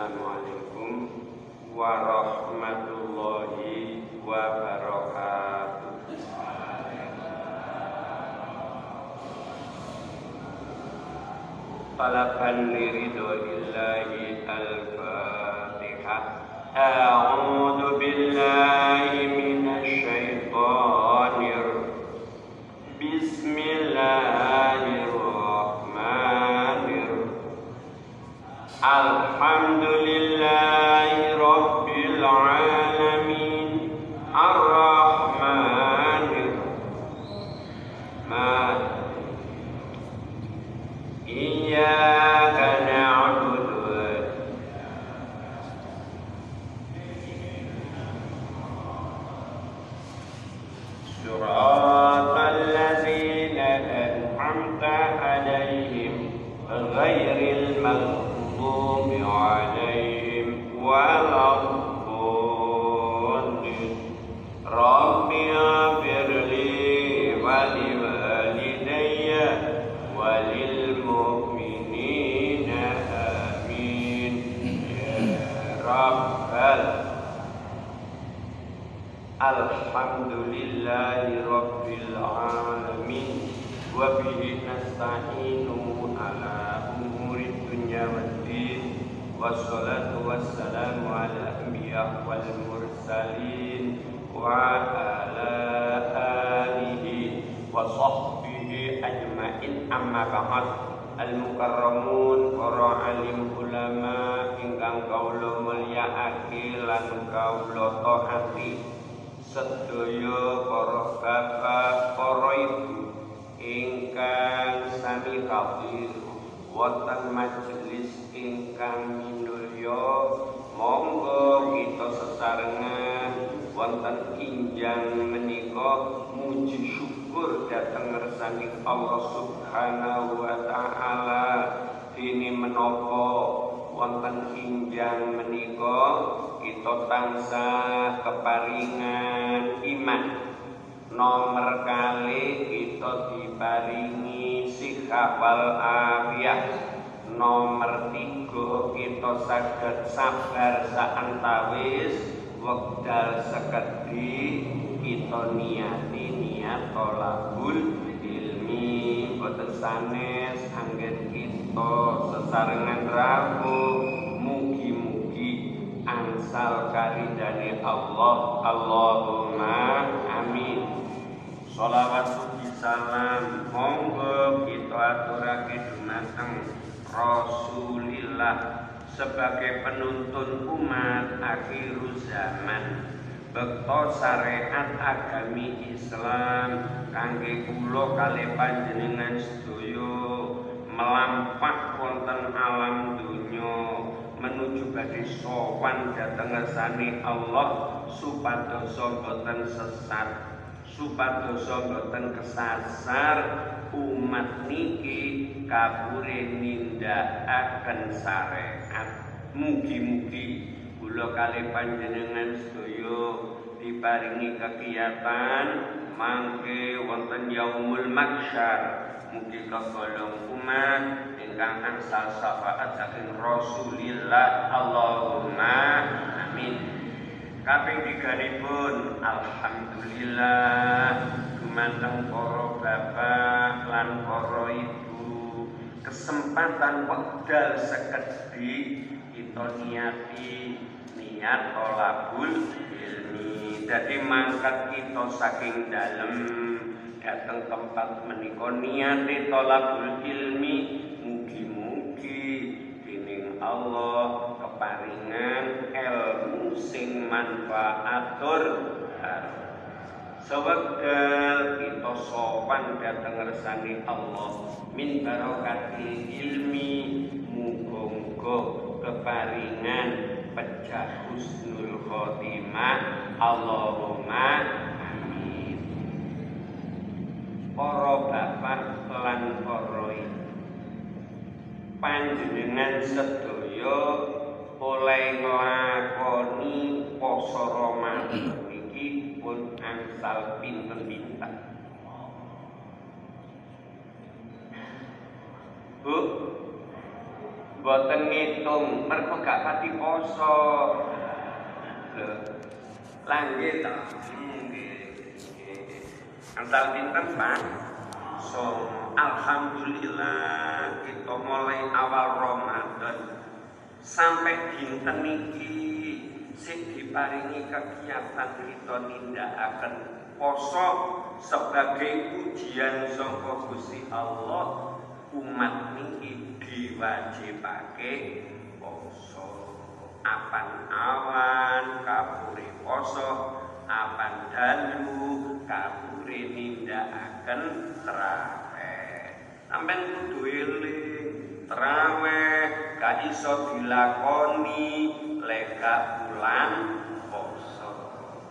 Assalamualaikum warahmatullahi wabarakatuh. Talaban al-fatihah billahi Bismillahirrahmanirrahim Hamdülillah. Mulyakake lan kawula taati sedaya para bapak, para ibu ingkang sami kawir wonten majelis ingkang minulya monggo kita sesarengan. Wonten kinjang menika muji syukur dhateng ngersani Allah Subhanahu wa taala. Dene menapa wonten kinjang menika kita tansah keparingan iman. Nomor kali kita diparingi sikap wal afiyah nomor tiga kita saged sabar saantawis wekdal sekedhi kita niati niat tolabul ilmi boten sanes anggen kita sesarengan rawuh mugi-mugi angsal karidane Allah. Allahumma amin. Salawat puji salam. Monggo kita aturake dumateng Rasulillah sebagai penuntun umat akhir zaman. Bekto syariat agami Islam kangge kula kali panjenengan sedaya melampak wonten alam dunya menuju badhe sowan dhateng ngersani Allah supados boten sesat supados boten kesasar. Umat niki kabure nindakaken syariat mugi-mugi kula kali panjenengan sedaya diparingi kegiatan mangke wonten yaumul mahsyar mugi kagolong umat ingkang angsal syafaat saking Rasulillah. Allahumma amin. Kaping tiganipun alhamdulillah. Dumateng para bapak lan para ibu. Kesempatan wekdal sekedhi kita niati niat tolabul dadi mangkat kita saking dalem. Dateng tempat menika niate tolabul ilmi. Mugi-mugi dening Allah keparingan ilmu sing manfaatur Sewekdal kita sopan dateng ngersani Allah. Min barokati ilmi. Muga-muga keparingan pecah husnul khotimah. Allahumma amin. Para bapak lan ibu. Panjenengan sedaya oleh nglakoni poso Ramadan iki pun angsal pinten-pinten. Bu Boten ngitung, mergo gak pati poso. Lho. Langgih? Nggih. Antal pinten, Pak? So, alhamdulillah kita mulai awal Ramadan sampai dinten niki sing diparingi kegiatan kita nindakaken poso sebagai ujian saka Allah umat niki diwajibake poso apan awan kapuri poso apan dalu kapuri nindakaken terawih sampean kudu eling terawih gak iso dilakoni lega bulan poso.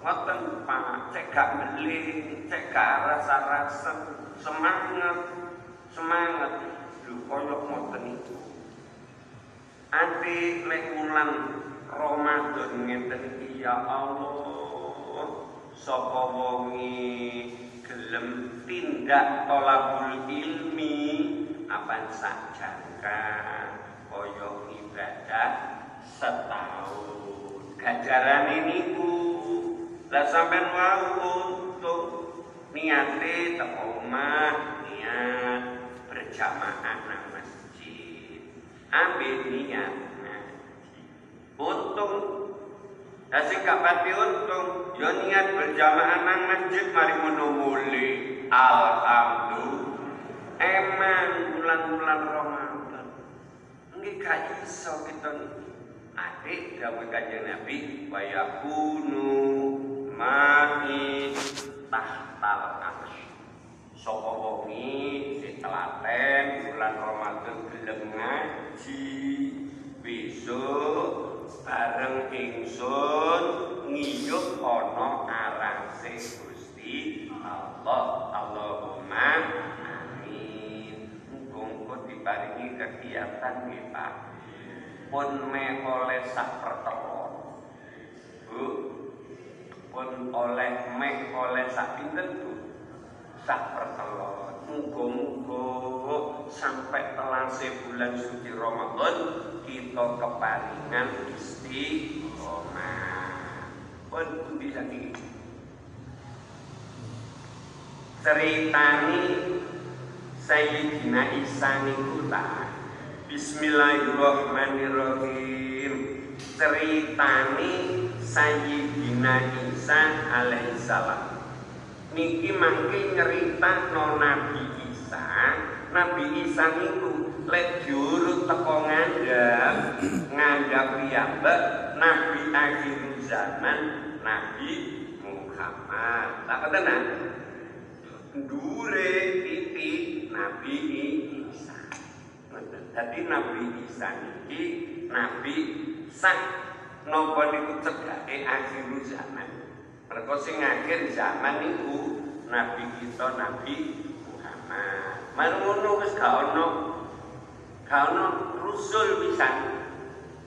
Ngoten Pak. Cek gak meling cek gak rasa-rasa semangat semangat. Lho koyo ngoten. itu Ati lek wulan Ramadan ngenten iki ya Allah sapa wonge gelem tindak tolabul ilmi apa sajangka koyo ibadah setahun. Gajaran niku lah sampean wau untuk niate teko omah niat berjamaah ambil niat ngaji untung Lah sing gak pati untung, yo niat berjamaah nang masjid mari ngono muli. Alhamdulillah. Emang bulan-bulan Ramadan. Nggih gak iso kita niki. Adik dawuh Kanjeng Nabi, wa yakunu ma'i tahtal arsy. Sapa wongi sing telaten bulan Ramadan gelem ngaji besok bareng ingsun ngiyup ana arase Gusti Allah. Allahumma amin. Muga-muga diparingi kegiatan nggih Pak. Pun me oleh sak. Bu. Pun oleh me oleh sak pinten Bu? Sak pertelon. Muga-muga sampai telase bulan suci Ramadan kita keparingan istiqomah. Pun pundi sakniki? Ceritani Sayyidina Isa niku. Bismillahirrahmanirrahim. Ceritani Sayyidina Isa alaihissalam. Niki mangke nyeritakno Nabi Isa. Nabi Isa niku lek diurut teko ngandhap, ngandhap piyambak nabi akhir zaman Nabi Muhammad. Tak tenan. Dure titik Nabi Isa. Jadi Nabi Isa niki nabi sak napa niku cedhake akhir zaman. Mergo sing akhir zaman niku nabi kita Nabi Muhammad. Mangono wis gak ono gak ono rusul.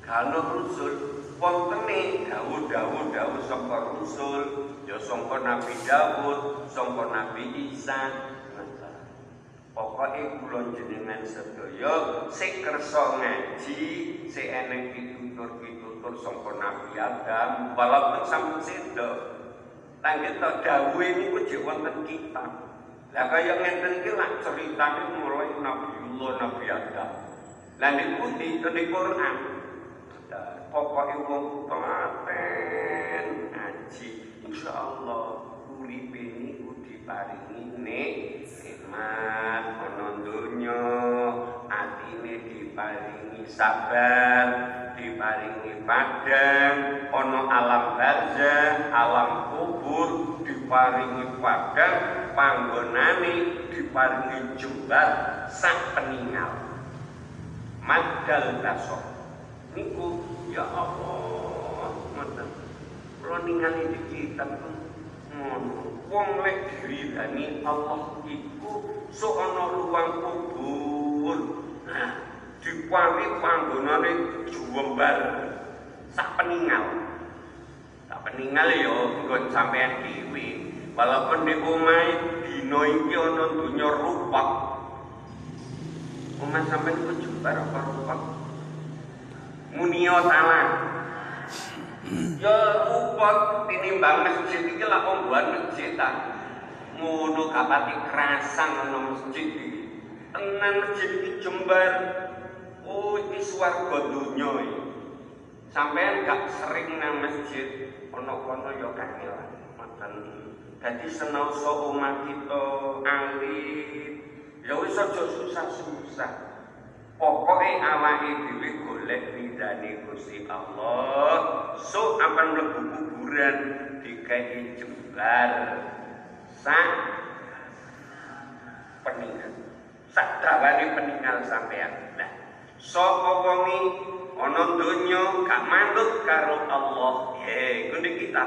Gak ono rusul wontene dawuh-dawuh dawuh saka rusul ya saka Nabi Dawud, saka Nabi Isa. Pokoke kula jenengan sedaya sing kersa ngaji, sing eneng pitutur-pitutur saka Nabi Adam, walaupun sampun sedo. Tanggih to dawuhe niku jek wonten kitab. Lah kaya ngenten iki lak ceritane mulai Nabiullah Nabi Adam. Lah niku di di Quran. Pokoke wong paten ngaji insyaallah uripe niku diparingi nikmat ana donya atine diparingi sabar diparingi padang ana alam barzah alam kubur diparingi padang panggonane diparingi jembar sak peninggal madal basok niku ya Allah ngoten. Kula ningali di kitab ngono. Wong lek diridani Allah iku sok ana ruang kubur dipari panggonane jembar sak peninggal sak peninggal ya nggon sampean dhewe. Walaupun di omahe dina iki ana donya rupak. Omah sampean iku jembar apa rupak? Munio salah ya rupa tinimbang masjid iki lah pembuat masjid ta. Ngono kapati kerasan ana masjid iki tenan masjid iki jembar. Oh iki sampean gak sering nang masjid ana kono ya kangelan ngoten dadi senoso omah kita alit. Ya wis aja susah-susah. Pokoknya awake dhewe golek ridane Gusti Allah, so akan mlebu kuburan dikai jembar. Sak. Peninggal. Sak dawane peninggal sampean. Nah, sapa wonge ana donya gak manut karo Allah. Ye, kuwi kita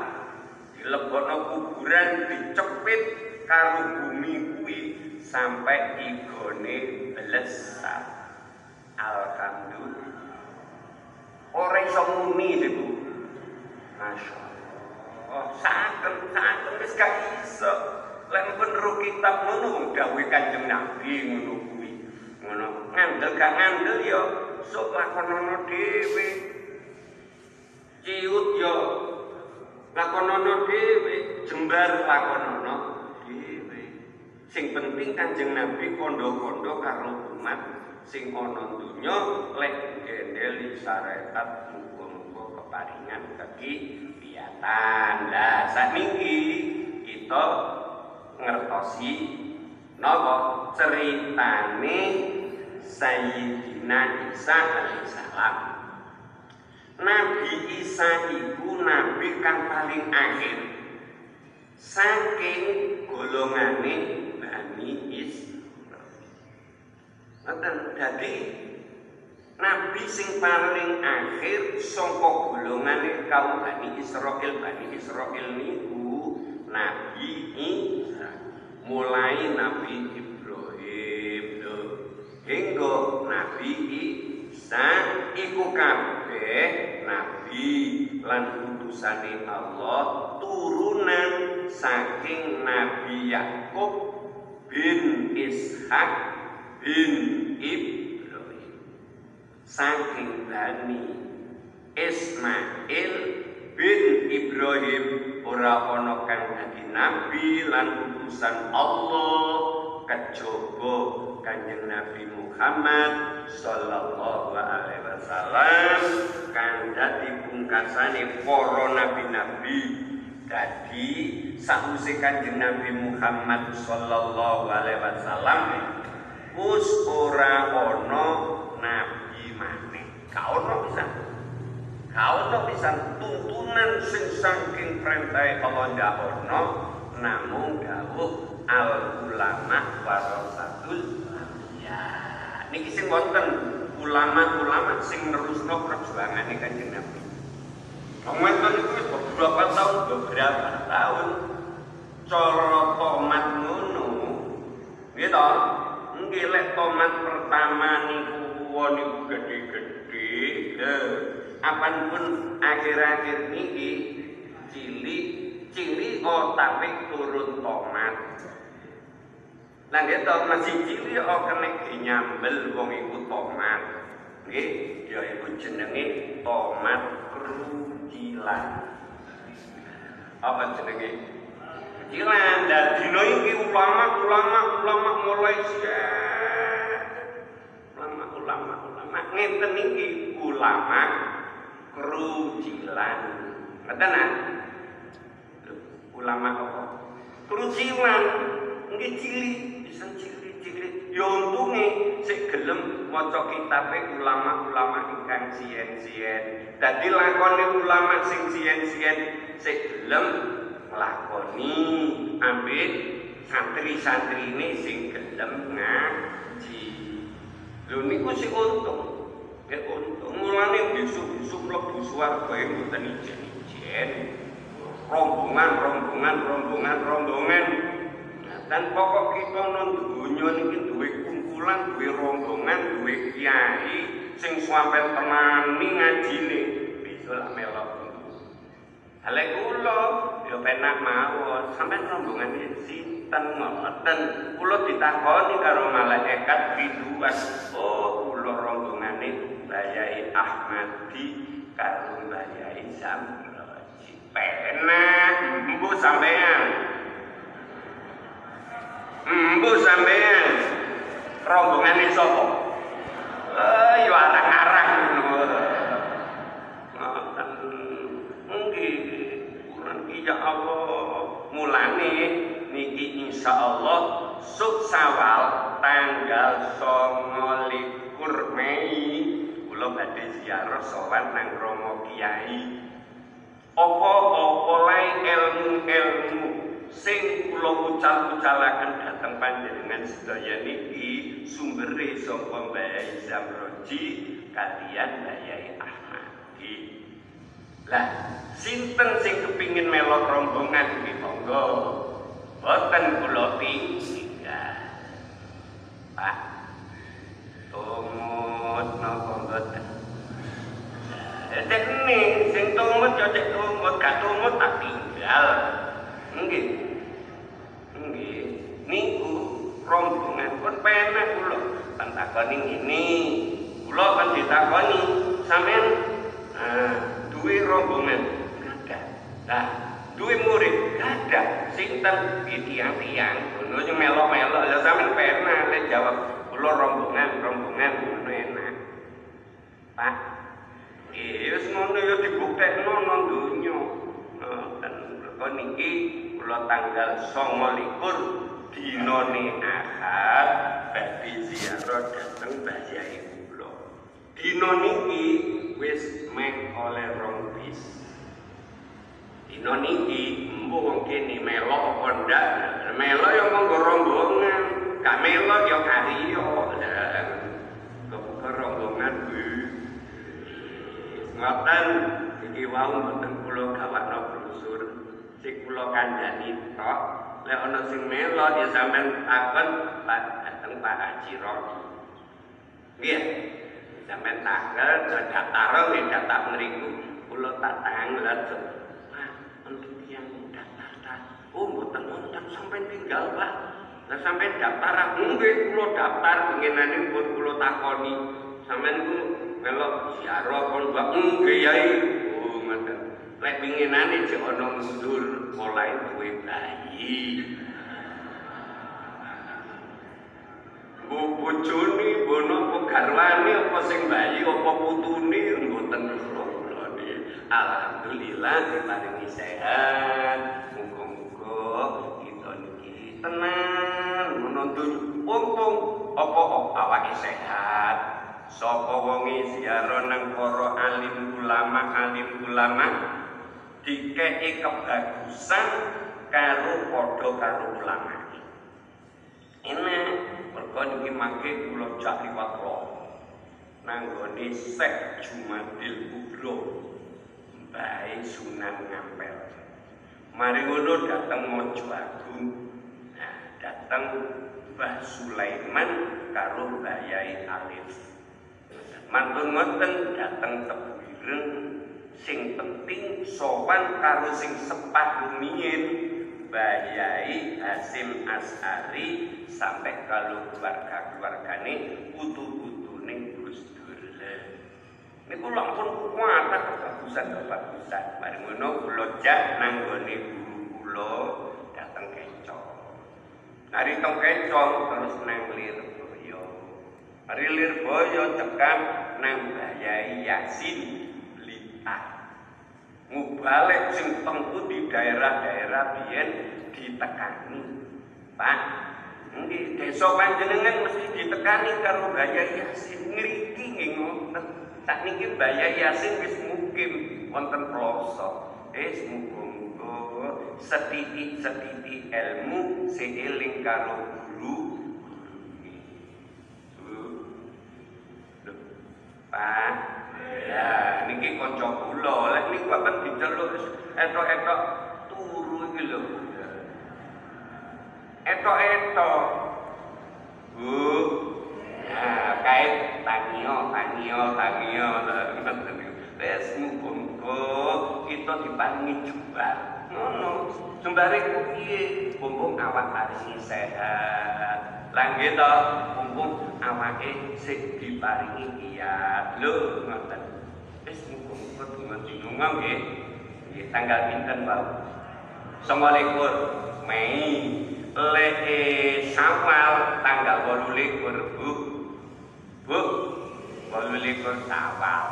dilebokno kuburan dicepit karo bumi kuwi sampai igone belesat. Alhamdulillah. Ora iso muni iku. Masya Allah. Saken, saken wis gak iso. Lek pun ro kitab ngono dawuh Nabi ngono kuwi. Ngono. Ngandel gak ngandel ya sok lakonono dhewe. Ciut yo lakonono dhewe, jembar lakonono dhewe. Sing penting Kanjeng Nabi kondo-kondo karo umat sing ana donya lek gendeli syariat muga-muga keparingan kegiatan. Lah sakniki kita ngertosi napa ceritane Sayyidina Isa alaihissalam. Nabi Isa iku nabi kang paling akhir saking golongane Bani Israil. Ngoten dadi Nabi sing paling akhir saka golongane kaum Bani Israil. Bani Israil niku Nabi Isa. Mulai Nabi Ibrahim. Hingga Nabi Isa iku kabeh nabi lan utusane Allah turunan saking Nabi Yakub bin Ishak bin Ibrahim saking Bani Ismail bin Ibrahim ora ana kang nabi lan utusan Allah kejaba Kanjeng Nabi Muhammad sallallahu alaihi wasallam kang dadi pungkasane para nabi-nabi dadi sakwise Kanjeng Nabi Muhammad sallallahu alaihi wasallam wis ora ana nabi maneh. Ka ono pisan. Ka ono pisan tuntunan sing saking perintah Allah ndak ono namung dawuh al ulama warasatul ya niki sing wonten ulama-ulama sing nerusno perjuangane Kanjeng Nabi. Ngomongin itu beberapa tahun, beberapa tahun cara tomat ngono. Gitu. Nggih lek tomat pertama niku niku gede-gede. Apanpun akhir-akhir niki cilik cilik oh tapi turun tomat. Lah to masih cilik oh kena nyambel wong iku tomat. Nggih, ya iku jenenge tomat krucilan. Apa jenenge? Kecilan dan dino iki ulama ulama ulama mulai siap. Ulama ulama ulama ngenten iki ulama krucilan. Ngeten ah? Ulama apa? Krucilan nggih cilik, bisa cilik-cilik. Ya untunge sik gelem maca kitabe ulama-ulama ingkang sien-sien. Dadi lakone ulama sing sien-sien sik gelem ambek santri-santrine sing gelem ngaji. Lho niku sik untung. Ya untung mulane besok-besok mlebu swarga mboten ijen-ijen. Rombongan, rombongan, rombongan, rombongan. Nah, dan pokok kita non dunya niki duwe kumpulan, duwe rombongan, duwe kiai sing sampe tenani ngajine. Besok lah melok Hale kula ya penak mawon, sampean rombongan sinten ngoten kula ditakoni karo malaikat biduan oh kula rombongane Bayai Ahmadi karo Bayai Samroji penak mbu sampean. Mbu sampean. Rombongane sapa? Eh yo arang-arang ngoten. Nggih. Ya Allah. Mulane niki insyaallah suk sawal tanggal 29 Mei kula badhe ziarah sowan nang Romo Kiai. Apa-apa lae ilmu-ilmu sing kula ucal-ucalaken dhateng panjenengan sedaya niki sumbere saka Mbah Zamroji kaliyan Mbah Yai Ahmadi. Lah sinten sing kepingin melok rombongan iki monggo. Boten kula tinggal Pak tumut tumut gak tumut tak tinggal. Niku rombongan pun penak kula. Kan takoni ngene. Kula kan ditakoni. Sampean nah, rombongan. Ada duwe murid. Ada sinten tiang-tiang. Ngono melok-melok. Lha sampean penak lek jawab kula rombongan rombongan ngono enak Pak iya wis ngono ya dibuktekno nang donya. Ngoten. Mergo niki kula tanggal 29 dinane Ahad badhe ziarah dhateng Mbah Yai kula. Dina niki wis meh oleh rong bis. Dina niki embo wong kene melok apa ndak? Melok ya monggo rombongan gak melok ya kariyo kebuka rombongan bu ngoten iki wau mboten kula gawakno brosur sing kula kandhani tok lek ana sing melok ya sampean takon Pak dateng Pak Haji Romi nggih tanggal daftar nggih daftar mriku kula tak tanglet Pak untuk yang daftar ta oh mboten wonten sampean tinggal Pak lah sampean daftar nggih kula daftar pengenane pun kula takoni. Sampean ku melok ziarah kon Pak nggih yai. Oh ngoten lek pengenane jek ana mundur mulai duwe bayi. Bu bojone bono apa garwane apa sing bayi apa putune? Mboten Alhamdulillah diparingi sehat. Tenan menuntut untung. Apa awake sehat. Sapa wonge ziarah nang para alim ulama alim ulama? Dikeki kebagusan karo padha karo ulama. Enak mergo niki mangke kula jak liwat nanggone Syekh Jumadil Kubro. Mbah Sunan Ngampel. Mari ngono dateng Mojo Agung nah dateng Mbah Sulaiman karo Mbah Yai Alif mantun ngoten dateng Tebuireng sing penting sowan karo sing sepat rumiyin Mbah Yai Hasim As'ari sampai kalau keluarga-keluargane utuh-utune Gus Dur. Niku lampun kuat kebagusan kebagusan. Mari ngono kula jak nang gone guru kula. Nari tong kencong terus nang Lirboyo. Mari Lirboyo cekap nang Mbah Yai Yasin Blitar. Mubalek sing tengku di daerah-daerah biyen ditekani. Pak, nggih desa panjenengan mesti ditekani karo Mbaya Yasin ngriki nggih ngoten. Sakniki Mbaya Yasin wis mukim wonten pelosok. Eh muga-muga setitik-setitik ilmu seiling karo guru Pak, Ya, niki kanca kula. Lek niku akan diceluk etok-etok turu iki lho. Etok-etok. Bu. Ya, kait tangio, tangio, tangio. Wes muga kita diparingi jumbar. Ngono. Ku piye? mumpung awak paringi sehat. Lah nggih to, mumpung awake sing diparingi kiat. Lho ngoten. Wis muga-muga donga dinunga nggih. Nggih tanggal pinten wae? 29 Mei leke Syawal tanggal 28 Bu. Bu, 28 Syawal.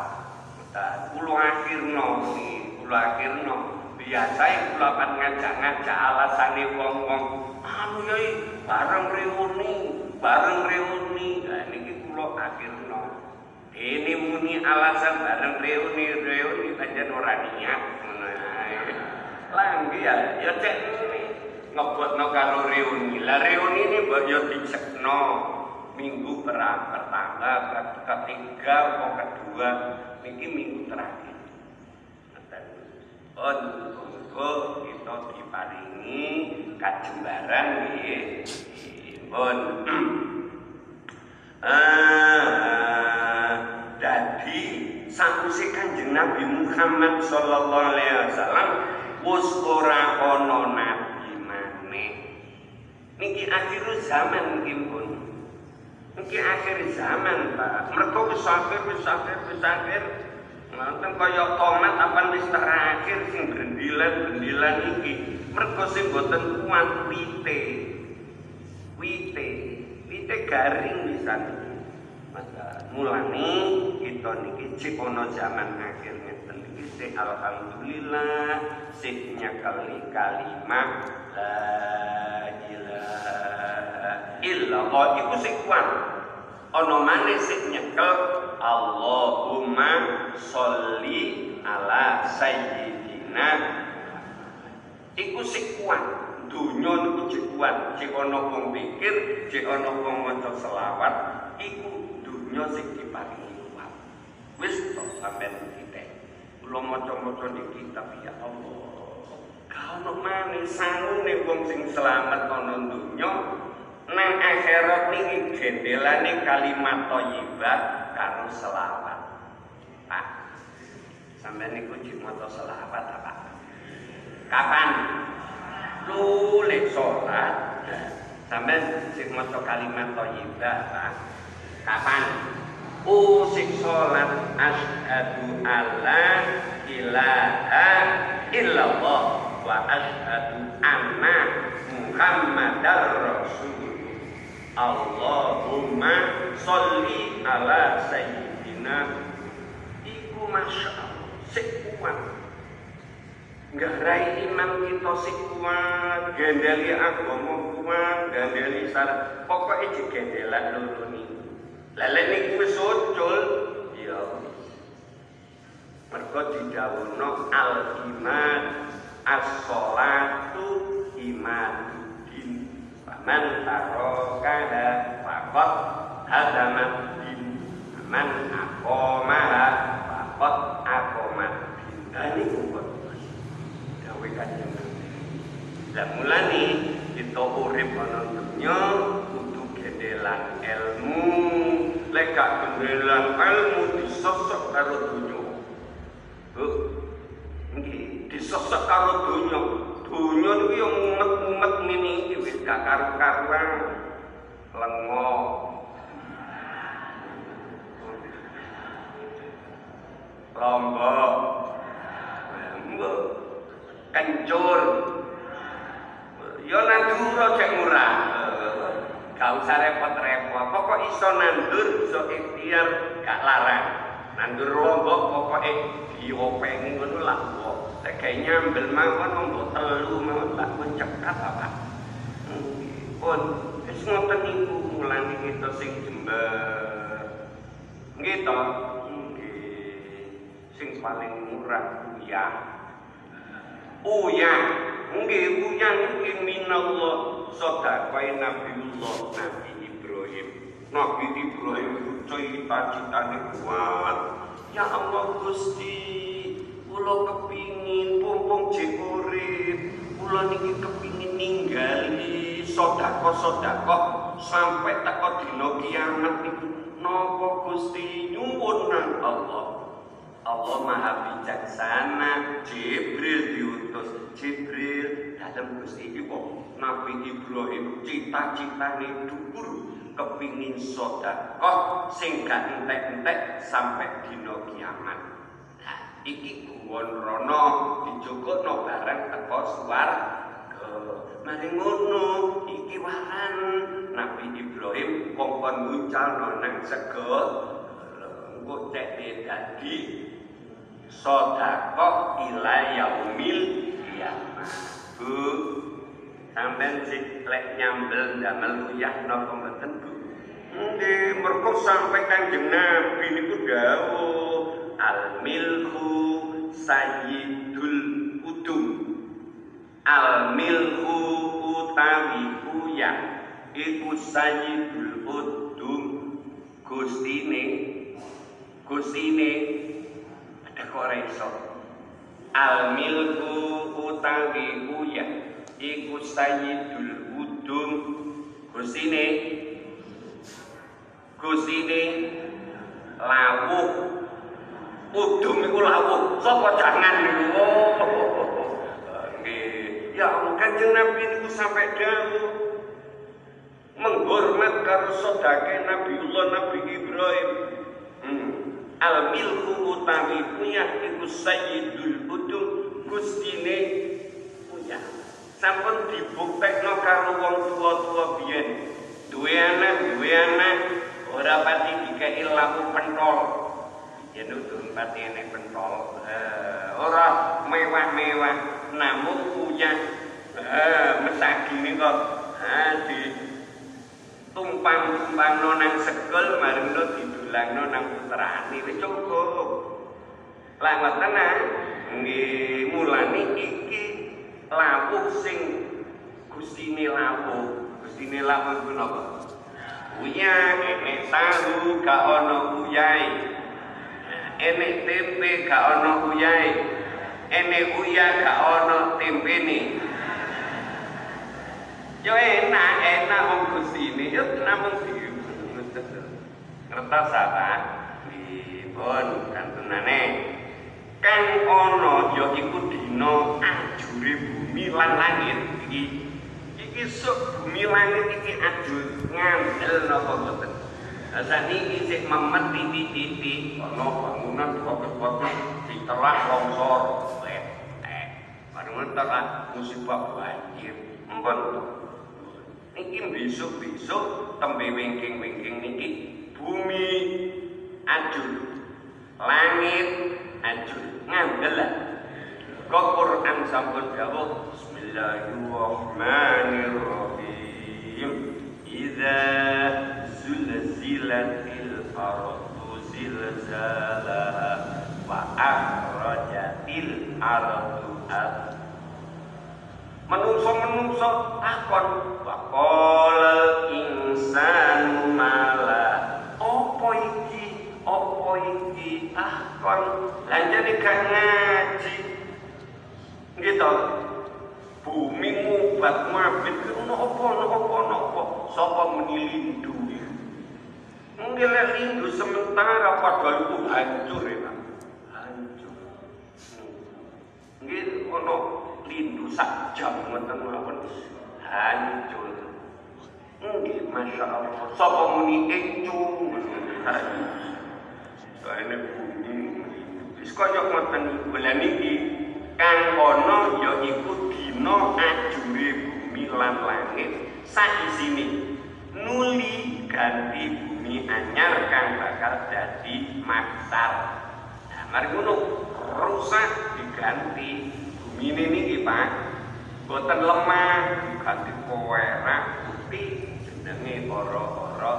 Kulo akhirno kulo akhirno biasa kula kan ngajak-ngajak alasane wong-wong anu yai bareng reuni, bareng reuni. Lah niki kula akhirno. Ini muni alasan bareng reuni, reuni pancen ora niat. Lah ya, ya cek ngebotno karo reuni. Lah reuni ini mbok yo dicekno minggu pertama, ketiga, atau kedua, niki minggu terakhir. Oh, muga kita diparingi kajembaran nggih. Pun. Ah, dadi sakwise Kanjeng Nabi Muhammad sallallahu alaihi wasallam wis ora ana nabi maneh. Niki akhir zaman niki pun. Niki akhir zaman, Pak. Mergo wis akhir, wis akhir, wis akhir. Ngoten kaya tomat apa wis terakhir sing brendilan-brendilan iki. Mergo sing boten kuat wite. Wite. Wite garing bisa. Maka mulane kita niki cek zaman akhir ngeten iki sik alhamdulillah sik nyakali kalimat la ilaha illallah iku sik kuat. Ana maneh sik nyekel. Allahumma sholli ala sayyidina. Iku sik kuat. Dunya niku cek kuat. Cek ana wong pikir cek ana wong maca selawat iku dunya sing diparingi kuat. Wis to sampean kita kula maca-maca di kitab ya Allah. Kalau maneh sangune wong sing selamat ana dunya nang akhirat niki jendelane kalimat thayyibah karo selawat. Pak. Sampai niku jek maca selawat apa? Kapan? Lulek salat. Sampai sing maca kalimat thayyibah, Pak. Kapan? Oh sing salat asyhadu alla ilaha illallah wa asyhadu anna Muhammadar Rasul Allahumma sholli ala sayyidina. Iku masya Allah sekuat nggarai iman kita sekuat gendeli agama kuat gendeli syarat pokoknya jegendelan loro niku. Lha niku wis ucul ya mergo didhawuhna al iman as-sholatu iman man tarokada fakot hadamat din man akomaha fakot akomat din ini kuat gawe kanjeng lah mulane kita urip ana dunya kudu gendelan ilmu. Lek gak gendelan ilmu disosok karo dunya. Nggih disosok karo dunya dunya niku yo mumet-mumet ngene iki gak karu-karuan. Lengo. Lombok. Mbok kencur. Yo nandur cek murah. Gak usah repot-repot. Pokok iso nandur iso ikhtiar gak larang. Nandur lombok pokoknya diopengi ngono lah kok kayak nyambil mawon mbok telu mawon tak cekat apa pun wis ngoten niku mulane kita sing jember nggih nggih. Sing paling murah uyah. Uyah. Nggih uyah niki minallah. Sedekah Nabiullah Nabi Ibrahim. Nabi Ibrahim cita-citane kuat. Ya Allah Gusti kula kepingin pumpung jek urip. Kula niki kepingin ninggali sedekah-sedekah sampai teko dina kiamat niku. Napa Gusti? Nyuwun Allah. Allah Maha Bijaksana. Jibril diutus. Jibril dalam Gusti wong Nabi Ibrahim cita-citane dhuwur kepingin sedekah sing gak entek-entek sampai dina kiamat. Iki guwon rono dijogokno bareng teko swarga. Mari ngono iki waran Nabi Ibrahim kongkon ngucalno nang sego engko cek dadi sedekah ila yaumil kiamat. Bu, sampean sik lek nyambel damel uyah napa mboten Bu? Nggih, mergo sampai Kanjeng Nabi niku dawuh al milku sayyidul udum. Al milku utawi uyah iku sayyidul udum. Gustine gustine ada kok iso. Al milku utawi uyah iku sayyidul udum. Gustine gustine lawuh udum iku lawuh. Sapa jangan niku oh nggih. Ya Allah kanjeng Nabi niku sampai dawuh. Menghormat karo sodake Nabiullah Nabi Ibrahim. Hmm. al milku utawi uyah iku sayyidul udum gustine uyah sampun dibuktekno karo wong tua-tua biyen. Duwe anak duwe anak ora pati dikei laku pentol ya durung pati enek pentol. Eh, ora mewah-mewah namun punya eh, mesagine kok. Ha di tumpang-tumpang nang segel marino didulangno nang putrane. Wis cukup. Lah ngoten ah. Nggih mulane iki lawuh sing gustine lawuh. Gustine lawuh iku napa? Uya enek tahu gak ono uyai Enek tempe gak ono uyai Enek uya gak ono tempene Yo enak, enak wong Gusti yo namung ngertos apa? Dipun kantunane. Kang ana ya iku dina ajure bumi lan langit iki. Iki sok bumi langit iki ajur ngandel napa boten. Saniki sik memet titik-titik ana bangunan bagus-bagus ditelah longsor. Eh, bareng telah musibah banjir. Empun Niki besok-besok tembe wingking-wingking niki bumi ajur, langit ajur, ngandel. Kok Quran sampun dawuh Bismillahirrahmanirrahim. Idza zulzilatil ardu zilzalaha wa akhrajatil ardu menungso-menungso takon waqala insanu mala opo iki? Opo iki takon lanjane gak ngaji. Gitu bumi ngubat ngabit ono opo ono opo ono opo sapa muni Mungkin lindu sementara padahal itu hancur ya hancur. Nggih ono lindu sak jam ngoten mawon hancur. Nggih Masya Allah. Sapa muni ecu Soalnya bumi wis kaya ngoten bulan iki kang ana ya iku dina ajure bumi lan langit. Sak isine nuli ganti bumi anyar kang bakal dadi maksar. Nah, mari ngono. Rusak diganti. Bumi niki Pak. Boten lemah diganti perak putih jenenge ora-ora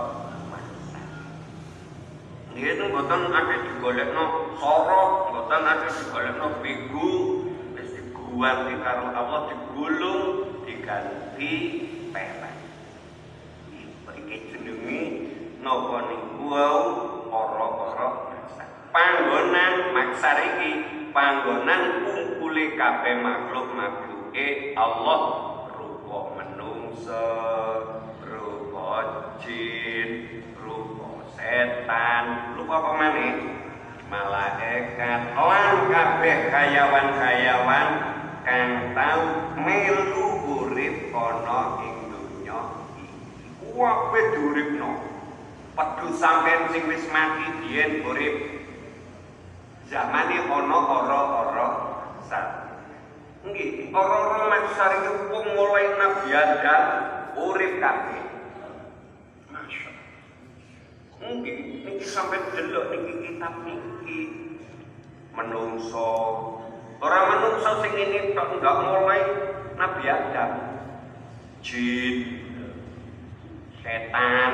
Nggih boten ate digolekno sorok, boten ate digolekno begu, wis diguwanti karo Allah digulung diganti perak. Iki jenenge napa niku wau? Ora-ora panggonan maksar iki panggonan kumpule kabeh makhluk-makhluke Allah. Rupa menungsa, rupa jin, rupa setan, rupa apa maneh? Malaikat, lan kabeh kayawan-kayawan kang tau melu urip ana ing donya. Iki kuwabe diuripno pedu sampean sing wis mati biyen urip. Zamane ana ora-ora sat nggih ora-ora maksar iki wong mulai nabi Adam urip kabeh. Nggih, niki sampai delok niki kitab niki. Menungso. Orang menungso sing ini tok enggak mulai Nabi Adam jin setan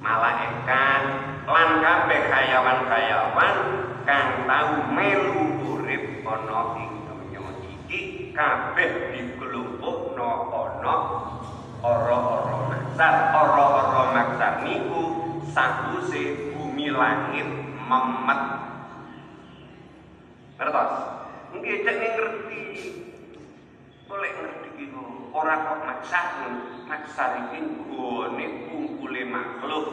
malaikat lan kabeh kayawan-kayawan kang tau melu urip ana ing donya. Iki kabeh dikelompokno ana ora-ora maksar. Ora-ora maksar niku sakuse bumi langit memet. Ngertos nggih cek ngerti. Boleh ngerti gitu orang kok maksar maksar iki gone kumpule makhluk.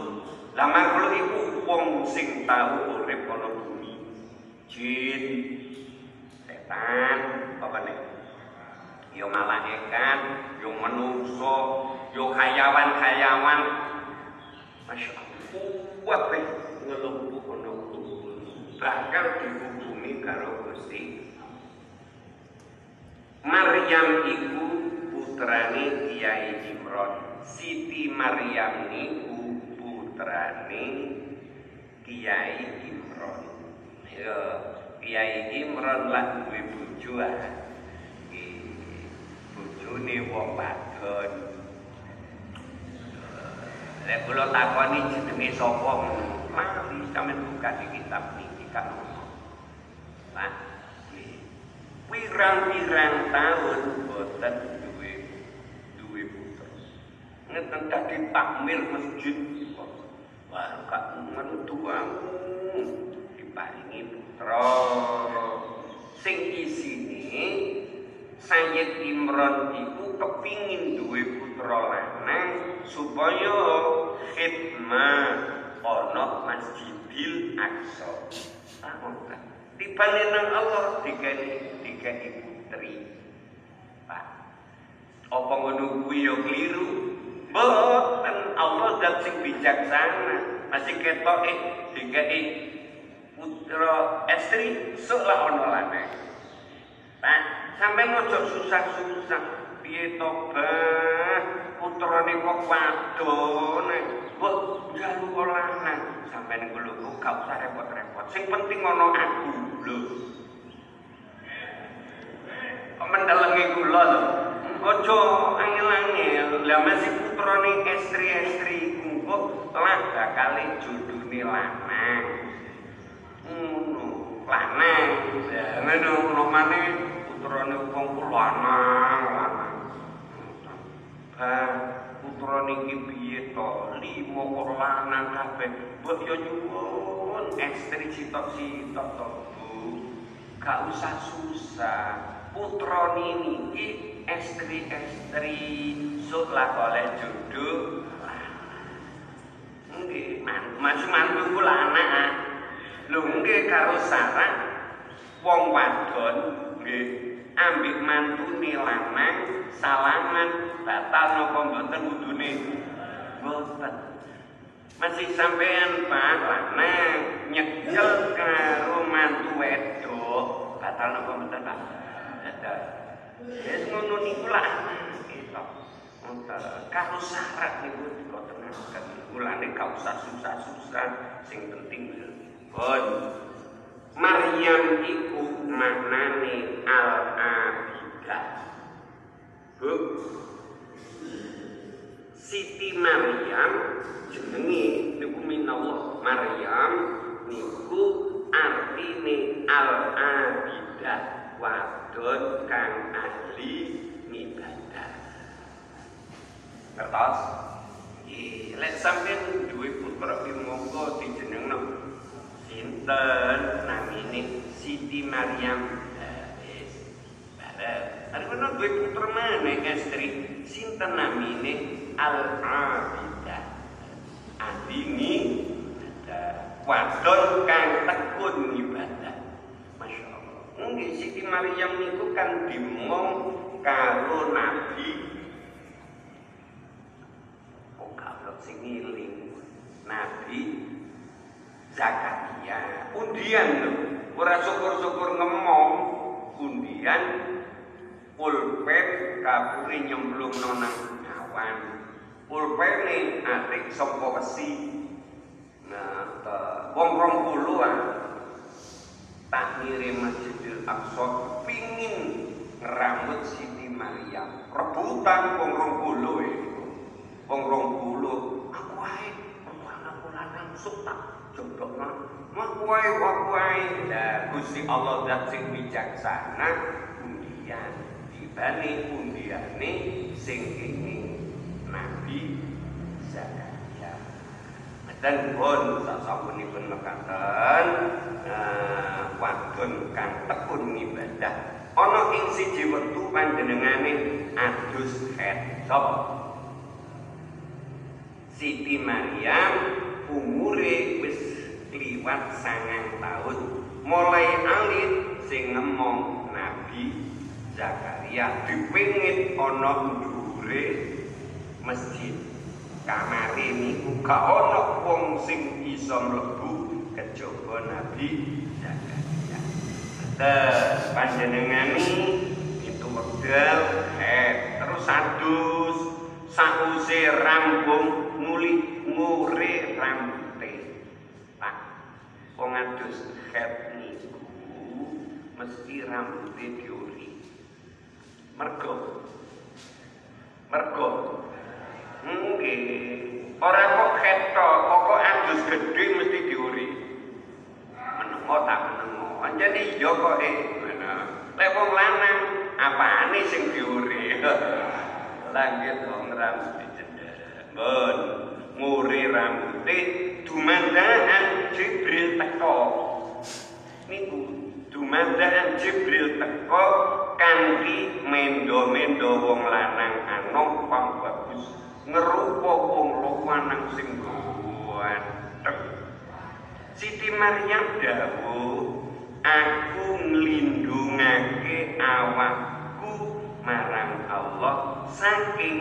Lah makhluk iku wong sing tau urip ana bumi. Jin setan apa nih yo malaikat yo menungso yo hayawan-hayawan. Masya Allah kuat ngelumpuk ana bakal dihubungi karo Maryam iku putrane Kiai Imron. Siti Maryam niku putrane Kiai Imron. Ya, Kiai Imron lah duwe bojo ah. Bojone wong wadon. Lek kula takoni jenenge sapa mari sampeyan buka di kitab niki kan. Nah, pirang-pirang tahun boten duwe duwe putra. Ngeten dadi takmir masjid. Wah, kak menutuang diparingi putra. Sing isine Sayyid Imron iku kepingin duwe putra lanang supaya khidmah ana Masjidil Aqsa. Ah, Dibanding nang Allah dikai dikai putri. Pak. Apa ngono kuwi ya kliru? Mboten Allah zat sing bijaksana. Masih ketok eh dikai putra estri sok lah ono lanang. Pak, sampai ojo susah-susah. Piye to, Bah? Putrane kok wadon. Mbok jalu. Sampai ning lho gak usah repot-repot. Sing penting ono aku lho. Mendelengi kula lho. Ojo angel-angel. Lah masih putrane estri-estri kok lah bakal judune lanang. Ngono, lanang. Ngono ngono maneh putrane wong lanang, lanang. Bah, putra niki piye to? Limo kok kabeh. Mbok yo nyuwun estri sitok-sitok to, Bu. Gak usah susah. Putra niki estri-estri sok oleh jodoh. Nggih, mas mantu kula anak. Lho nggih karo Sarah wong wadon nggih ambek mantune lanang salaman batal napa mboten wudune mboten masih sampean Pak lanang nyekel karo mantu wedok batal napa mboten Pak wis ngono niku lah gitu karo syarat niku dikotenaken mulane gak usah susah-susah sing penting pun Maryam iku maknane al-abidah. Bu. Siti Maryam jenenge niku minallah Maryam niku artine al-abidah wadon kang ahli ngibadah. Kertas? Nggih, lek sampeyan duwe putra ki monggo dijenengno sinten namine Siti Maryam wis bareng arep ana duwe putra meneh estri sinten namine Al Abidah adingi wadon kang tekun ibadah Nggih Siti Maryam niku kan dimong karo nabi. Kok kalau sing nabi Zakaria. Undian lho. Ora syukur-syukur ngemong. Undian pulpen kapure nyemplung nang awan pulpene atik saka besi? Nah wong rong puluhan tak Masjidil Aqsa pingin ngerambut Siti Maryam rebutan wong rong puluh wong rong puluh. Aku ae aku lanang sok tak jodhokno mak wae wae lah Gusti Allah zat sing bijaksana undian dibani undiane sing ini Nabi Zakaria dan pun sasampunipun mekaten uh, wadon kang tekun ibadah ana ing siji wektu panjenengane adus head sapa Siti Maryam umure wis liwat sangang tahun mulai alit sing ngemong Nabi Zakaria dipingit ana ndure masjid kamare niku gak ana wong sing iso mlebu kejaba Nabi Zakaria. Terus panjenengane itu wekdal eh terus adus sause rambung muli ngure rambute. Pak wong adus het niku mesti rambute diuri. Mergo mergo nggih ora kok ketok kok adus gedhe mesti diuri. Menengo tak menengo anjane iya kok eh lek wong lanang apane sing diuri? Langit wong rambut cendek bon nguri rambute dumandaan Jibril teko. Niku dumandaan Jibril teko kanthi mendo-mendo wong lanang anom pang bagus ngerupa wong lanang sing ganteng. Siti Maryam dawuh aku nglindungake awakku marang Allah saking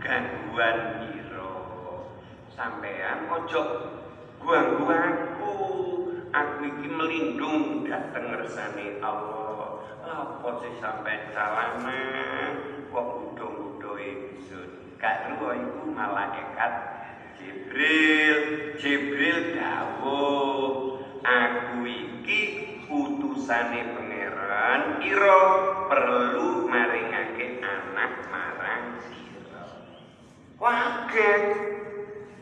gangguan ira sampean ojo ganggu aku. Aku iki melindung dateng ngersane Allah. Apa sih sampai salama kok udo-udo luwa iku malaikat Jibril. Jibril dawuh aku iki utusane pangeran ira perlu maringake anak marang sira kaget.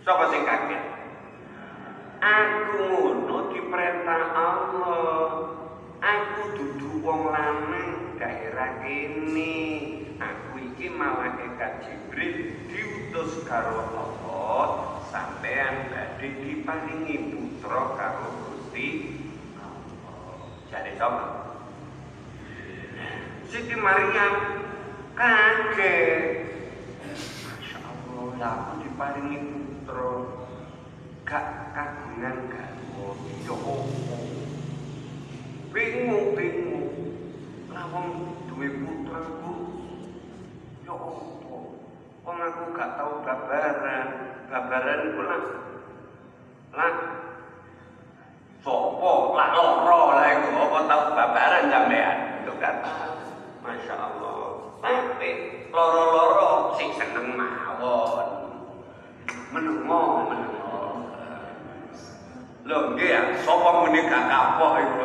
Sapa sing kaget? Aku ngono diperintah Allah. Aku dudu wong lanang daerah kene. Aku iki malaikat Jibril diutus karo Allah sampean badhe diparingi putra karo Gusti Jadi sama Siti Maryam kaget. Masya Allah lah aku putra. Gak kagungan garwa ya opo? Bingung bingung. Lawang duwe putra ku ya opo wong aku gak tau babaran. Babaran ku lah. Lah. Sopo? Lah loro lah iku. Apa tau babaran sampean? Itu kata Masya Allah. Tapi loro-loro sing seneng mawon. Menengo menengo lho nggih ya. Sapa muni gak kapok iku?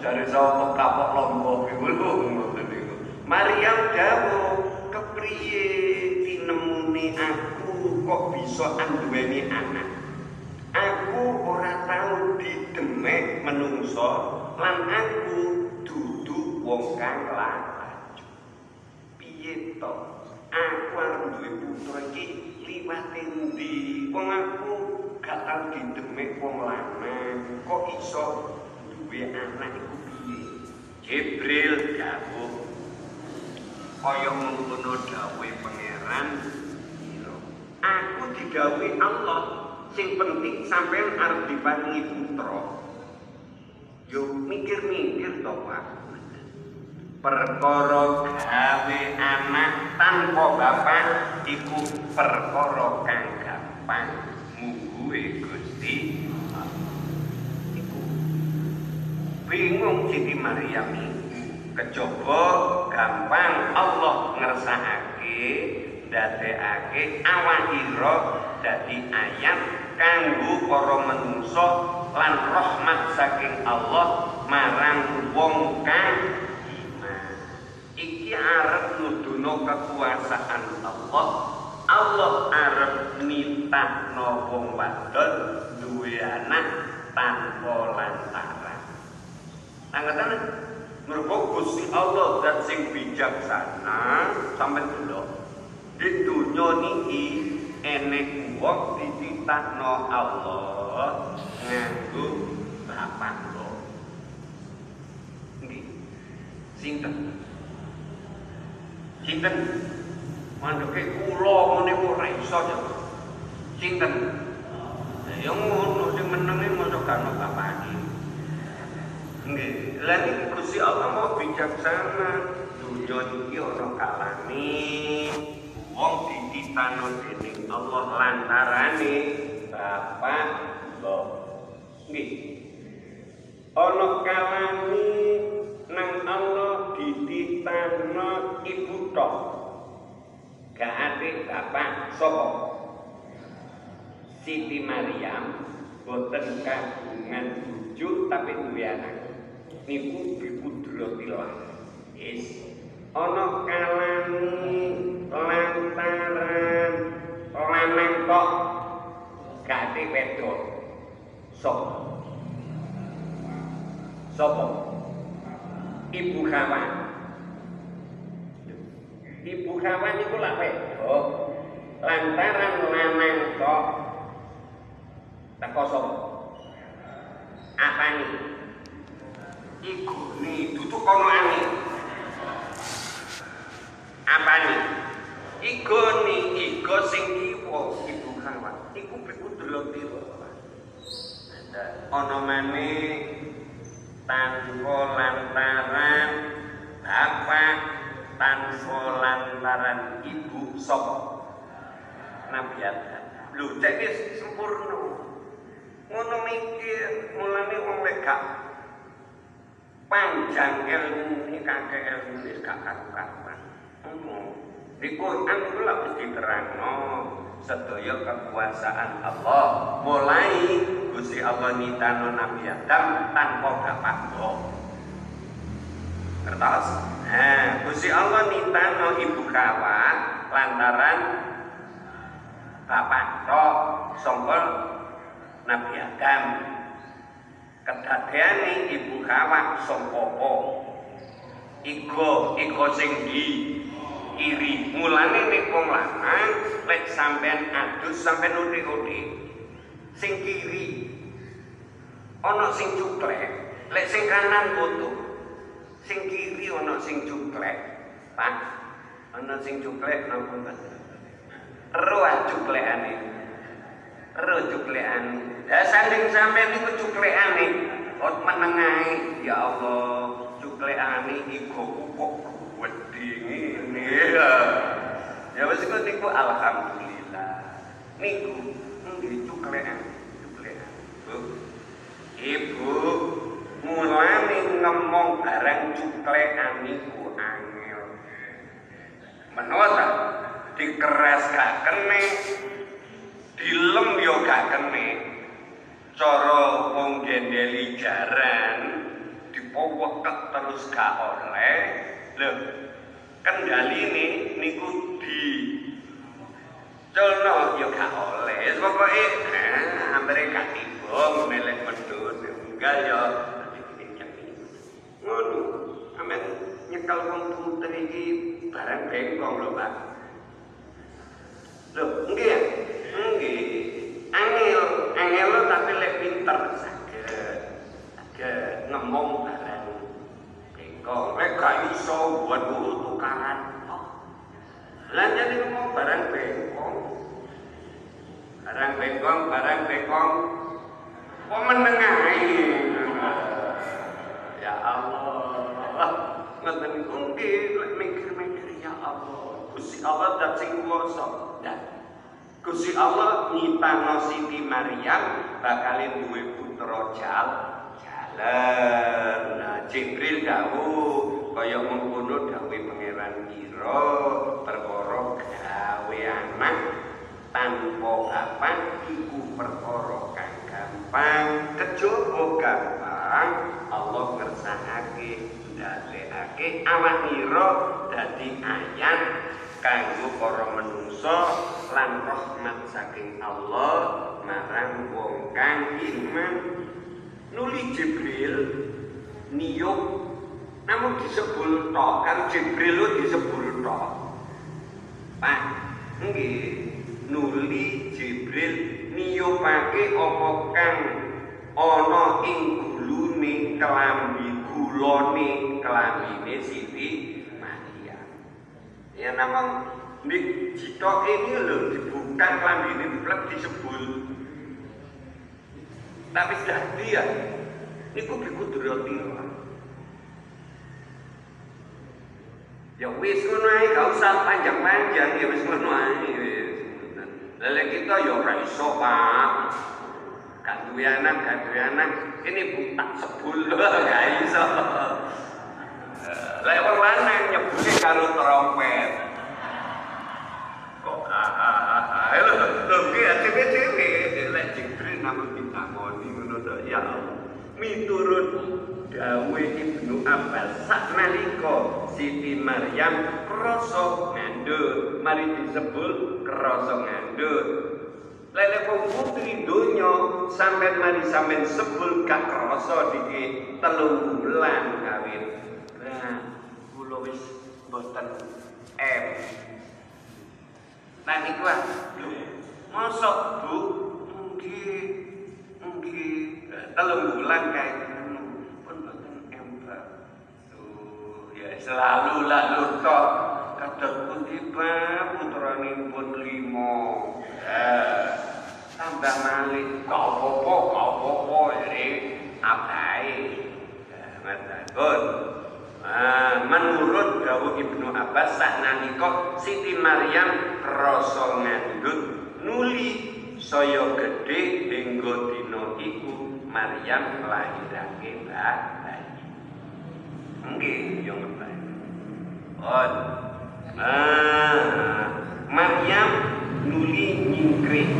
Jare sapa kapok lombok iku lho ngoten niku. Maryam dawuh kepriye tinemune aku kok bisa anduweni anak? Aku ora tau didemek menungso lan aku dudu wong kang laju piye to? Aku arep duwe putra iki liwat endi? Wong aku gak tau didemek wong lanang kok iso duwe anak iku piye? Jibril dawuh kaya ngono dawuhe pangeran. Aku digawe Allah sing penting sampean arep diparingi putra. Yo mikir-mikir to Pak. Perkara gawe anak tanpa bapak iku perkara kang gampang. Mungguhe Gusti iku. Bingung Siti Maryam kejaba gampang Allah ngersakake ndadekake awakira dadi ayat kanggo para manungsa lan rahmat saking Allah marang wong kang iman. Iki arep nuduno kekuasaan Allah. Allah arep nitahno wong wadon duwe anak tanpa lantaran. Angkatan mergo Gusti Allah zat sing bijaksana sampai delok di dunia niki enek wong dititahno Allah nganggo bapak lo. Nggih. Sinten? Sinten? Manduke kula ngene ora iso ya. Sinten? Ya ngono sing menenge mosok gak ono bapake. Nggih. Lah niki Gusti Allah mau bijaksana. Dunya iki ana kalane wong dititano dening Allah lantarane bapak lo. Nggih. Ana kalane nang Allah dititano ibu tok. Gak ate bapak sapa? Siti Maryam boten kagungan bojo tapi duwe anak. Niku bipudratillah. Yes. Ana kalane lantaran lanang kok gak wedok. Sapa? Sapa? Ibu kawan. Ibu kawan iku lak wedok. Lantaran lanang kok teko sapa? Apane? Iku ni tutuk kono ane. Apane? Iku ni iku sing kiwa ibu kawan. Iku pikudrok dilo. Ana maneh tanpa lantaran bapak tanpa lantaran ibu sapa Nabi Adam lho cek sempurna ngono mikir mulane wong lek panjang ilmu ini kakek ilmu ini gak karuan di Quran itu lah mesti terangno. Sedaya kekuasaan Allah. Mulai Gusti Allah nitano Nabi Adam tanpa bapak Kertas? Nah, Gusti Allah nitano ibu kawa lantaran bapak tok songkol Nabi Adam. Kedadeane ibu kawa songkopo. Iko, sing di kiri. Mulane nek wong lanang lek sampean adus sampean udik-udik. Sing kiri ana sing cuklek, lek sing kanan utuh. Sing kiri ana sing cuklek. Pak, ana sing cuklek napa mboten? Ero cuklekane. Ero cuklekane. Ya sanding sampean iku cuklekane. Ot menengahe ya Allah, cuklekane iku kok wedi ngene. Ya wis kok niku alhamdulillah. Niku nggih cuklekan, cuklekan. Bu. Ibu mulane ngomong barang cuklekan niku angel. Menawa dikeras gak kene, dilem yo gak kene. Cara wong gendeli jaran dipoweket terus gak oleh. Lho, kendaline niku di Colno yo gak oleh. Pokoke nah, hampir gak timbang melek medhun. Enggak yo ngono. Amen nyekel wong punten iki barang bengkong lho, Pak. Lho, nggih ya? Nggih. Angel, angel tapi lek pinter saged. Saged ngomong barang bengkong. Lek gak iso buat dulu tukaran. Lah jadi ngomong barang bengkong. Barang bengkong, barang bengkong. Kok menengahi? Ya Allah. nggih lek mikir-mikir ya Allah. Gusti Allah dat sing kuwasa. Dan Gusti Allah nyiptano Siti Maryam bakal duwe putra jal jalan. Nah, Jibril dawuh kaya mengkono dawuh pangeran kira perkara gawe anak tanpa apa iku perkara kang gampang. Kejaba gampang? Allah ngersakake ndadekake awak nira dadi ayat kanggo para menungso lan rahmat saking Allah marang wong kang iman. Nuli Jibril niyuk namun disebut tok. Kan Jibril lu disebut tok. Pak nggih. Nuli Jibril niyupake apa kang ana ing gulune kelambi gulone kelambine Maryam ya namang di cito ini lho dibuka kelambi ini blek disebul tapi sudah dia niku bikudroti ya wis ngono ae gak usah panjang-panjang ya wis ngono ae lha kita ya ora iso Pak. Gak duwe anak gak duwe anak. Ini butak sebul gak iso lek wong lanang nyebute karo trompet. Kok ah lho lho ki dhewe-dhewe lek Jibril namun ditakoni ngono to. Ya miturut dawe Ibnu Abbas. Saknalika Siti Maryam krasa ngandut. Mari disebut krasa ngandut. Lele wong putri donya sampean mari sampean sebul gak krasa diki telung bulan kawin. Nah boten em nah niku ah. Mosok Bu? Nggih nggih telung bulan kae pun boten ember tuh ya selalu lalu tok. Kados pundi Pak putranipun limo ya tambah malih gak apa-apa gak apa-apa ini abai Matagun Ah, menurut dawuh Ibnu Abbas saknalika Siti Maryam rasa ngandut nuli saya gedhe hingga dina iku Maryam lahirake bayi. Nggih, yo ngerti. Oh. Ah, Maryam nuli nyingkri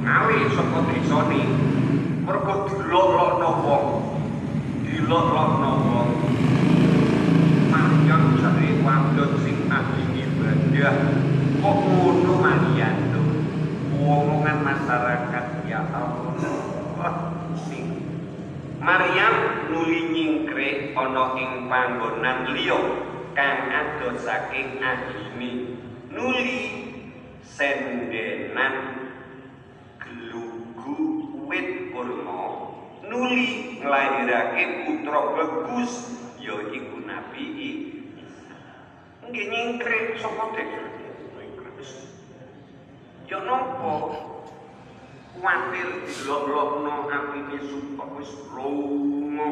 ngawe saka desane mergo dilolokno wong. Dilolokno wong. Maryam jare wadon sing ahli ibadah kok ngono Maryam tuh omongan masyarakat. Ya Allah sing Maryam nuli nyingkre ana ing panggonan liya kang adoh saking ahline nuli sendenan gelugu wit kurma nuli nglahirake putra bagus ya iku Nabi. Nggih nyingkre sapa dek? Ya napa kuwatir dilok-lokno atine supaya wis lunga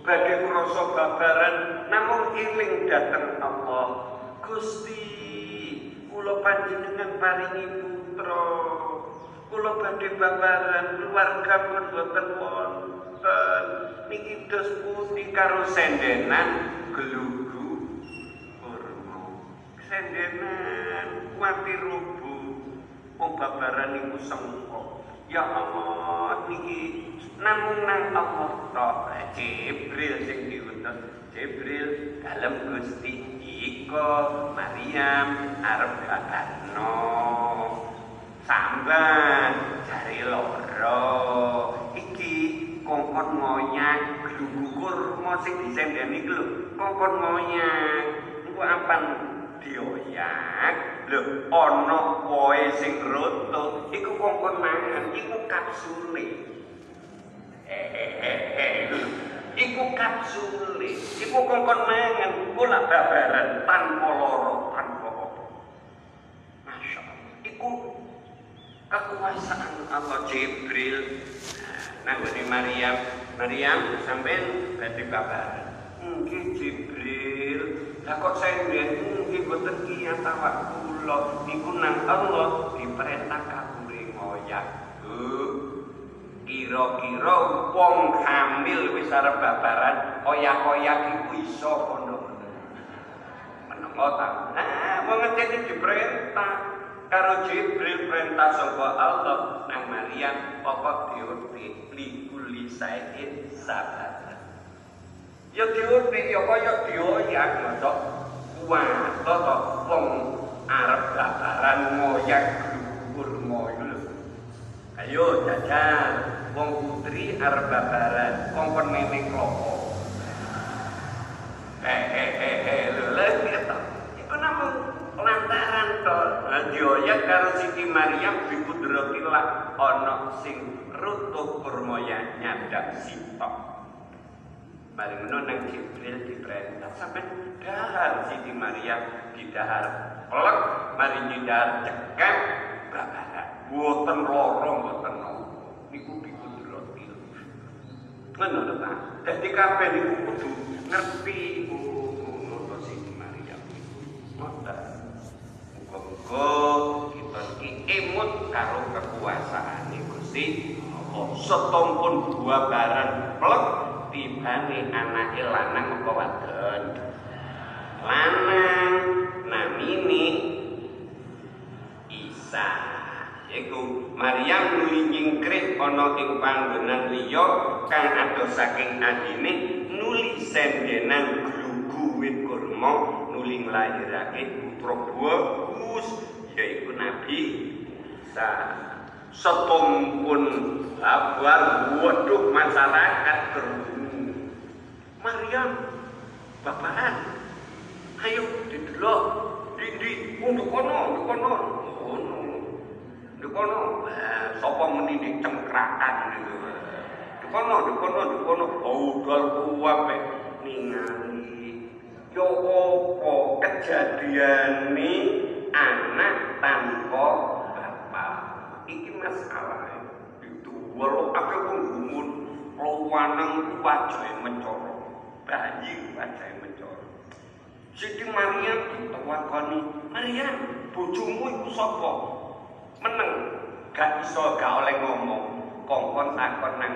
badhe krasa babaran namung eling dhateng Allah. Gusti, kula panjenengan paringi putra. Kula badhe babaran keluarga pun boten wonten. Niki dos pundi sendenan kurma. Sendenan kuwatir rubuh wong babaran niku sengko. Ya Allah niki namung nang Allah tok Jibril sing diutus. Jibril dalem Gusti iko Maryam arep bakarno. Sambat jari loro. Iki kongkon moyang glugu kurma sing disendeni iku lho. Kongkon moyang. Engko apan dioyak lho ana wohe sing roto. Iku kongkon mangan iku kapsule. Iku kapsule. Iku kongkon mangan kula babaran tanpa loro tanpa apa. Masya Allah iku kekuasaan Allah Jibril. Nah Maryam. Maryam sampai badhe babaran. Nggih Jibril Lah kok saya nggih boten kiyat awak kula niku nang Allah diperintah kabure ngoyak. Kira-kira wong hamil wis arep babaran oyak-oyak iku iso kono. Menapa ta? Ah, wong ngene diperintah karo Jibril perintah saka Allah nang Maryam apa diurti likuli sayin sabar. Ya diurti ya kaya dioyak ngono. Kuat to wong arep babaran ngoyak dhuwur ngoyo. Ayo jajan wong putri arep babaran kongkon mene klopo. Eh eh eh. Iku namung lantaran to dioyak karo Siti Maryam bikudratillah ana sing rutuh kurmaya nyadak sitok. Mari ngono nang Jibril diperintah sampai dahar Siti Maryam didahar pelek mari nyidar cekap babaran boten loro boten nopo. Niku bikudratil ngono lho ta dadi kabeh niku kudu ngerti iku. Ngono Siti Maryam ngoten muga-muga kita iki emut karo kekuasaan Gusti Allah. Setompun dua barang pelek tibane anake lanang apa wadon? Lanang. Namine Isa. Yaiku Maryam nuli nyingkrih ana ing panggonan liya kang adoh saking adine nuli sendenan glugu wit kurma nuli nglahirake putra bagus yaiku Nabi Isa setumpun kabar waduh masyarakat kerungu Maryam bapakan ayo didelok dindi untuk kono untuk kono. Kono. Di kono. Sapa muni dicengkrakan gitu. Di kono di kono di kono. Udal kuwabe ningali. Yo apa kejadiane anak tanpa bapak? Iki masalah itu walau akeh wong gumun. Lawanang wajahe mencoro bayi wajahe mencoro Siti Maryam ditawakoni Maryam bojomu iku sapa? Meneng. Gak iso gak oleh ngomong. Kongkon takon nang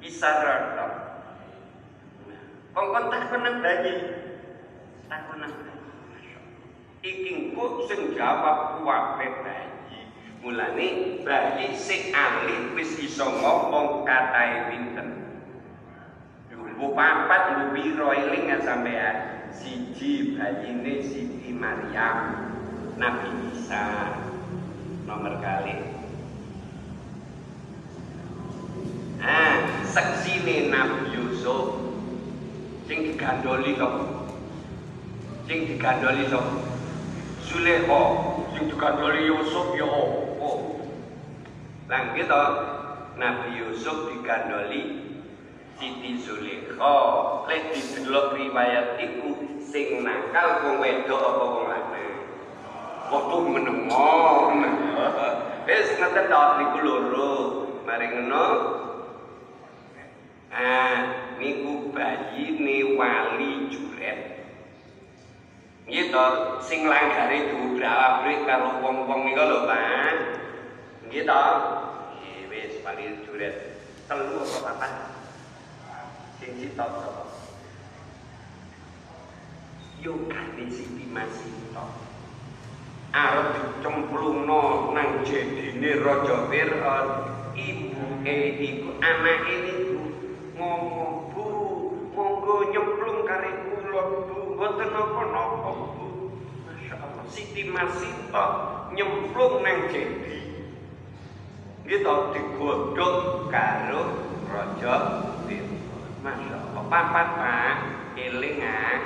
isyarat kongkon takon nang bayi. Takon nang bayi. Iki kok sing jawab kuwabe bayi. Mulane bayi sing alit wis iso ngomong katae pinten. Bu papat bu piro eling sampean? Siji bayine Siti Maryam, Nabi Isa. Nomor kali. Ah, seksine Nabi Yusuf sing digandoli kok. Sing digandoli kok. Zulekha sing digandoli Yusuf ya apa? Lah gitu Nabi Yusuf digandoli Siti Zulekha. Lek didelok riwayat iku sing nakal wong wedok apa wong lanang? Waktu menemon. Wis ngeten tok niku loro. Mari ngono. Ah, niku bayine wali juret. Gitu, sing langgare diubrak-abrik karo wong-wong niku lho, Pak. Nggih to? Juret. Telu apa papat? Sing sitok sapa? Yo kane Siti Masito. Arep dicemplungno nang jedine Raja Fir'aun. Ibuke iku anake niku ngomong, "Bu, monggo nyemplung kare kula, Bu." Mboten napa-napa, Bu. Masyaallah, Siti Masito nyemplung nang jedi. Gitu digodhog karo Raja Fir'aun. Masya Allah, papat pak, eling ah.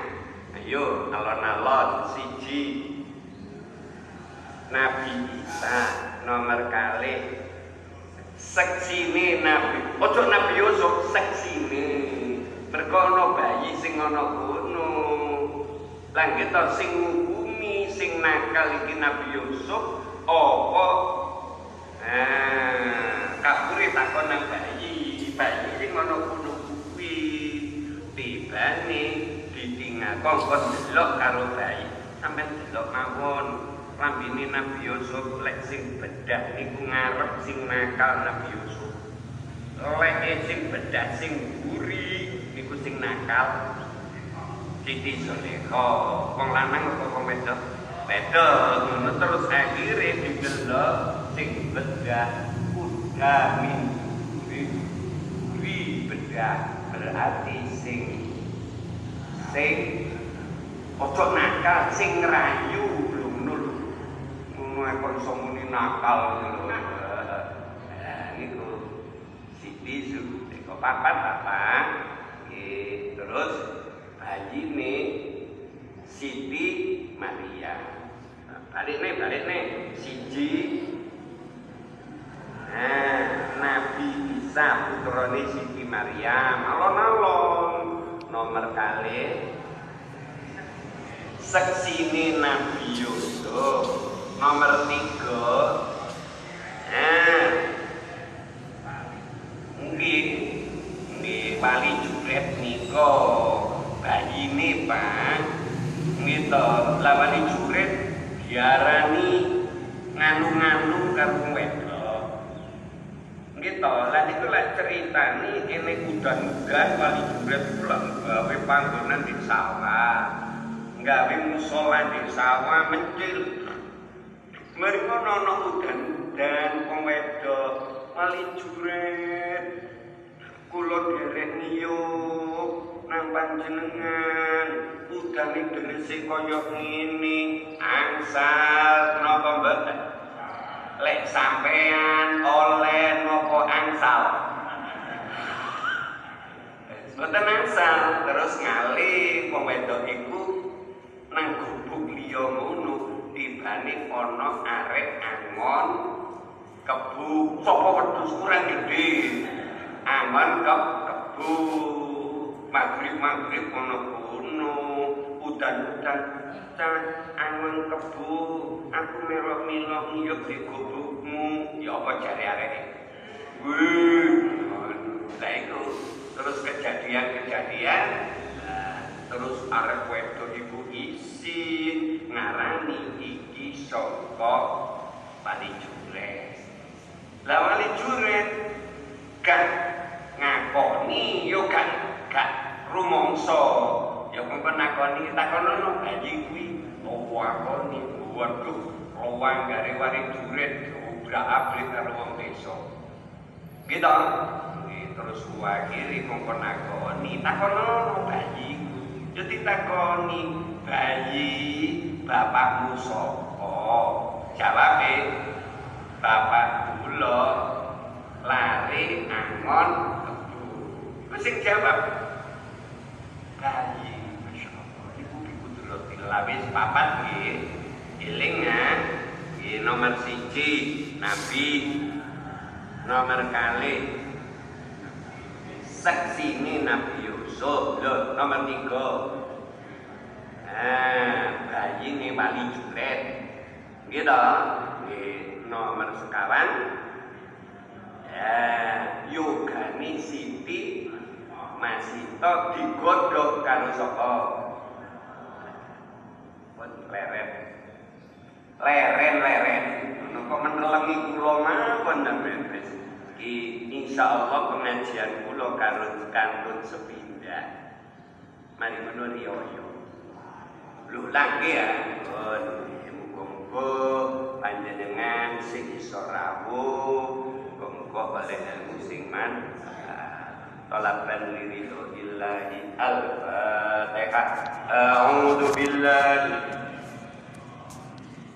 Ayo, alon-alon, siji. Nabi Isa nomor kali. Seksine Nabi. Ojo Nabi Yusuf seksine. Mergo ana bayi sing ana kono. Lan kita sing ngukumi sing nakal iki Nabi Yusuf apa? Ah kabure takon nang bayi. Bayi sing ana tibane Nah, kongkon delok karo bayi. Sampai delok mawon. Lambine Nabi Yusuf lek sing bedah niku ngarep sing nakal Nabi Yusuf. Lek sing bedah sing buri niku sing nakal. Siti Zulaikha, wong lanang apa wong wedok? Wedok. Terus akhire didelok sing bedah kuda min wi bedah berarti sing sing ojo nakal sing rayu ngono lho ngono kok iso muni nakal ngono. Nah niku Siti Zulaikha papat papat nggih terus bayine Siti Maria. Balik nih balik nih. Siji nah Nabi Isa putrane Siti Maryam alon-alon nomor kali. Seksine Nabi Yusuf. Nomor tiga. Nah. Mungkin di Bali Juret niko. Bayine Pak. Gitu lawani juret diarani nganu-nganu karo wedok gitu lah itu lah cerita nih ini udan-udan wali juret pulang gawe panggonan di sawah. Gawe musola di sawah mencil. Mereka nono udan-udan wong wedok wali juret kula derek niyuk nang panjenengan. Udane derese kaya ngene. Angsal napa mboten lek sampean oleh napa angsal? Mboten angsal terus ngali wong wedok iku nang gubuk liya ngono tibane ana arek angon kebu sapa wedhus kurang gedhe? Angon ke kebu maghrib maghrib kono kono udan can angon kebu aku melok melok ngiyuk di gubukmu. Ya apa jari arek wih lah itu terus kejadian-kejadian. Terus arek wedok ibu isi ngarani iki saka wali juret lah wali juret gak ngakoni yo gak gak rumangsa ya kok nakoni takono bayi kuwi. Opo akoni? Waduh lowang gare wali juret obrak abrik karo wong desa. Gitu terus wakiri kongkon nakoni. Takono bayi yo ditakoni bayi bapakmu sapa? Jawabe bapak kula lari angon Terus sing jawab bayi Masya Allah ibu ibu tilawis papat nggih iling ya nomor siji nabi nomor kali. Seksine Nabi Yusuf lho nomor tiga. Nah bayi ini wali juret gitu nggih nomor sekawan. Ya yogane Siti Masito digodhog karo sapa leren. Leren leren. Kok menelengi kula mawon wis iki insyaallah pengajian kula karo kantun sepindah. Mari ngono riyo lho lagi ya. Muga-muga panjenengan sing iso rawuh. Muga-muga oleh ilmu sing manfaat talaban liridho illahi al-fatihah. A'udzu billahi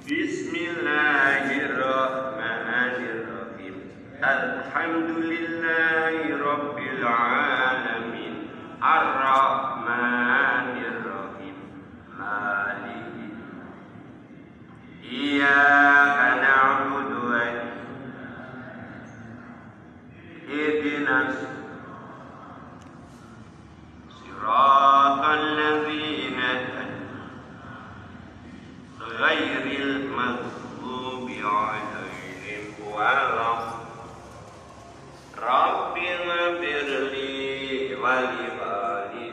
Bismillahirrahmanirrahim. Alhamdulillahi Rabbil Alamin Ar-Rahmanirrahim. Maliki. Iyaka na'budu wa ihdinas صراط الذين غير المغضوب عليهم ولا رب اغفر لي ولوالدي